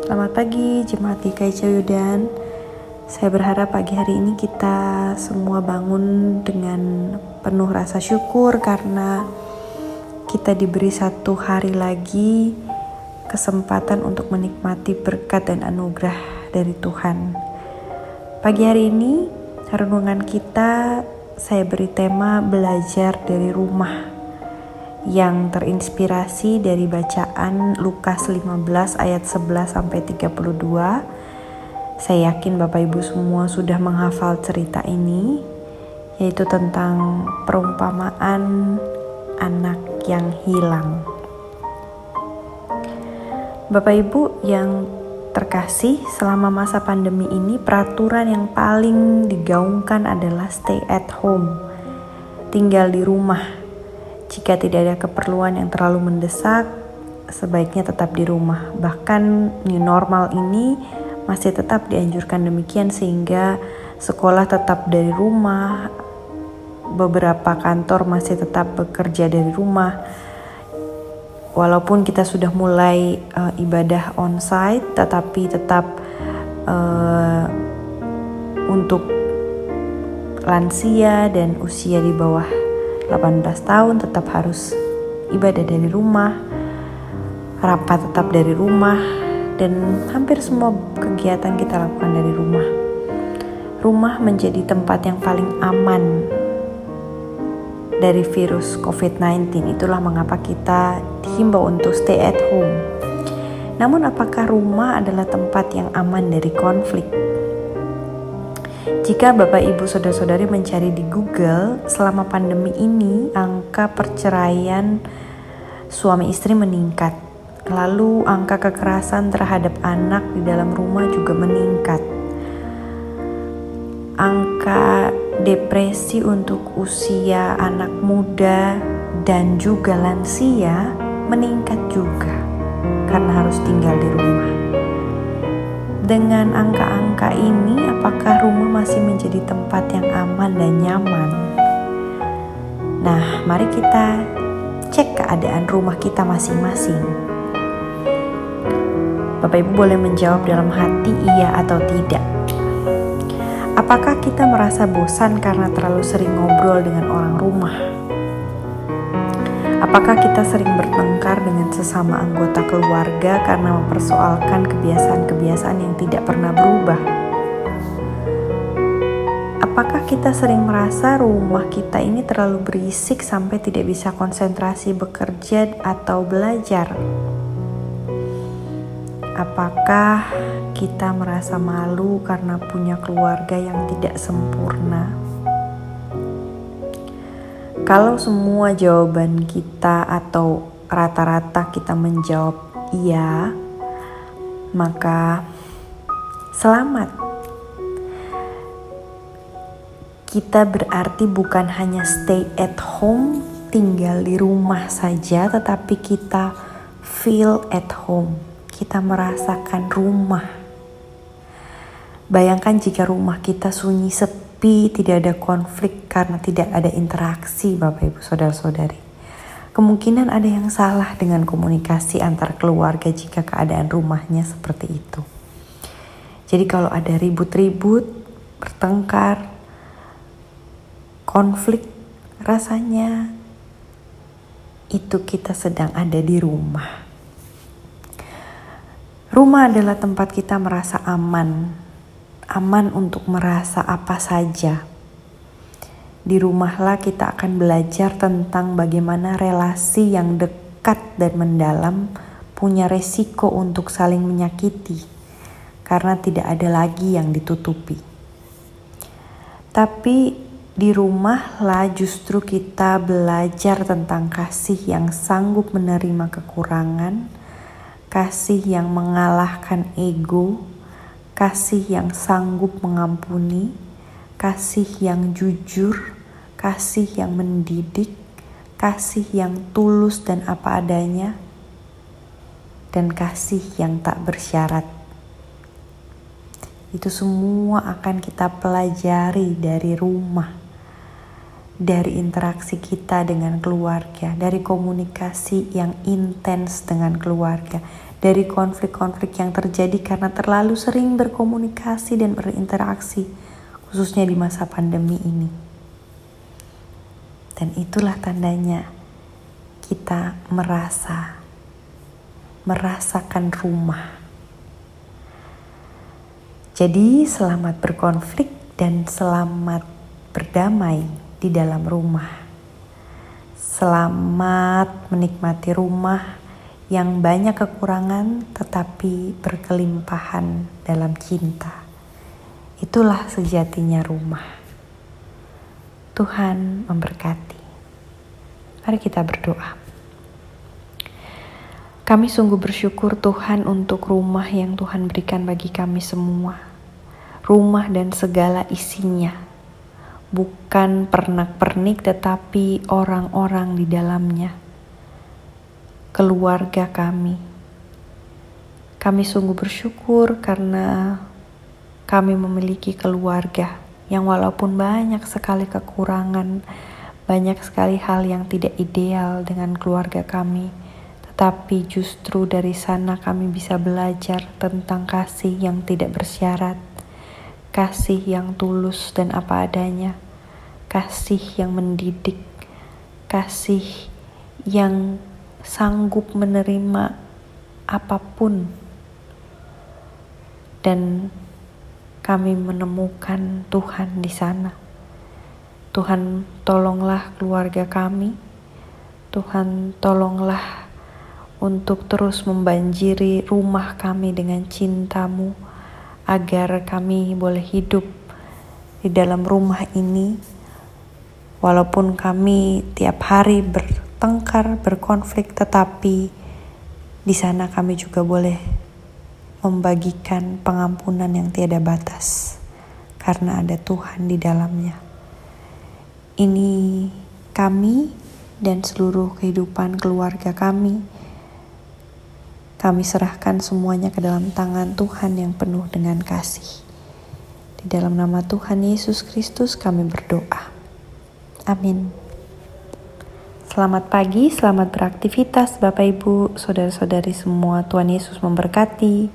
Selamat pagi Jemaat GKI Cayudan Saya berharap pagi hari ini kita semua bangun dengan penuh rasa syukur karena kita diberi satu hari lagi kesempatan untuk menikmati berkat dan anugerah dari Tuhan. Pagi hari ini renungan kita saya beri tema belajar dari rumah yang terinspirasi dari bacaan Lukas 15 ayat 11 sampai 32. Saya yakin Bapak Ibu semua sudah menghafal cerita ini yaitu tentang perumpamaan anak yang hilang. Bapak Ibu yang terkasih, selama masa pandemi ini peraturan yang paling digaungkan adalah stay at home. Tinggal di rumah jika tidak ada keperluan yang terlalu mendesak, sebaiknya tetap di rumah. Bahkan new normal ini masih tetap dianjurkan demikian sehingga sekolah tetap dari rumah, beberapa kantor masih tetap bekerja dari rumah. Walaupun kita sudah mulai uh, ibadah onsite, tetapi tetap uh, untuk lansia dan usia di bawah 18 tahun tetap harus ibadah dari rumah, rapat tetap dari rumah, dan hampir semua kegiatan kita lakukan dari rumah. Rumah menjadi tempat yang paling aman dari virus COVID-19. Itulah mengapa kita dihimbau untuk stay at home. Namun apakah rumah adalah tempat yang aman dari konflik? Jika Bapak Ibu Saudara-saudari mencari di Google, selama pandemi ini angka perceraian suami istri meningkat. Lalu angka kekerasan terhadap anak di dalam rumah juga meningkat. Angka depresi untuk usia anak muda dan juga lansia meningkat juga karena harus tinggal di rumah. Dengan angka-angka ini, apakah rumah masih menjadi tempat yang aman dan nyaman? Nah, mari kita cek keadaan rumah kita masing-masing. Bapak Ibu boleh menjawab dalam hati iya atau tidak. Apakah kita merasa bosan karena terlalu sering ngobrol dengan orang rumah? Apakah kita sering bertengkar dengan sesama anggota keluarga karena mempersoalkan kebiasaan-kebiasaan yang tidak pernah berubah? Apakah kita sering merasa rumah kita ini terlalu berisik sampai tidak bisa konsentrasi bekerja atau belajar? Apakah kita merasa malu karena punya keluarga yang tidak sempurna? Kalau semua jawaban kita atau rata-rata kita menjawab iya, maka selamat. Kita berarti bukan hanya stay at home, tinggal di rumah saja, tetapi kita feel at home. Kita merasakan rumah. Bayangkan jika rumah kita sunyi sepi sepi, tidak ada konflik karena tidak ada interaksi Bapak Ibu Saudara-saudari. Kemungkinan ada yang salah dengan komunikasi antar keluarga jika keadaan rumahnya seperti itu. Jadi kalau ada ribut-ribut, bertengkar, konflik, rasanya itu kita sedang ada di rumah. Rumah adalah tempat kita merasa aman, aman untuk merasa apa saja. Di rumahlah kita akan belajar tentang bagaimana relasi yang dekat dan mendalam punya resiko untuk saling menyakiti karena tidak ada lagi yang ditutupi. Tapi di rumahlah justru kita belajar tentang kasih yang sanggup menerima kekurangan, kasih yang mengalahkan ego, kasih yang sanggup mengampuni, kasih yang jujur, kasih yang mendidik, kasih yang tulus dan apa adanya, dan kasih yang tak bersyarat. Itu semua akan kita pelajari dari rumah, dari interaksi kita dengan keluarga, dari komunikasi yang intens dengan keluarga, dari konflik-konflik yang terjadi karena terlalu sering berkomunikasi dan berinteraksi, khususnya di masa pandemi ini. Dan itulah tandanya kita merasa, merasakan rumah. Jadi, selamat berkonflik dan selamat berdamai di dalam rumah. Selamat menikmati rumah yang banyak kekurangan tetapi berkelimpahan dalam cinta. Itulah sejatinya rumah. Tuhan memberkati. Mari kita berdoa. Kami sungguh bersyukur Tuhan untuk rumah yang Tuhan berikan bagi kami semua. Rumah dan segala isinya. Bukan pernak-pernik tetapi orang-orang di dalamnya keluarga kami. Kami sungguh bersyukur karena kami memiliki keluarga yang walaupun banyak sekali kekurangan, banyak sekali hal yang tidak ideal dengan keluarga kami, tetapi justru dari sana kami bisa belajar tentang kasih yang tidak bersyarat, kasih yang tulus dan apa adanya, kasih yang mendidik, kasih yang sanggup menerima apa pun, dan kami menemukan Tuhan di sana. Tuhan, tolonglah keluarga kami. Tuhan, tolonglah untuk terus membanjiri rumah kami dengan cintamu, agar kami boleh hidup di dalam rumah ini, walaupun kami tiap hari ber bertengkar, berkonflik, tetapi di sana kami juga boleh membagikan pengampunan yang tiada batas karena ada Tuhan di dalamnya. Ini kami dan seluruh kehidupan keluarga kami. Kami serahkan semuanya ke dalam tangan Tuhan yang penuh dengan kasih. Di dalam nama Tuhan Yesus Kristus kami berdoa. Amin. Selamat pagi, selamat beraktivitas Bapak Ibu, Saudara-saudari semua. Tuhan Yesus memberkati.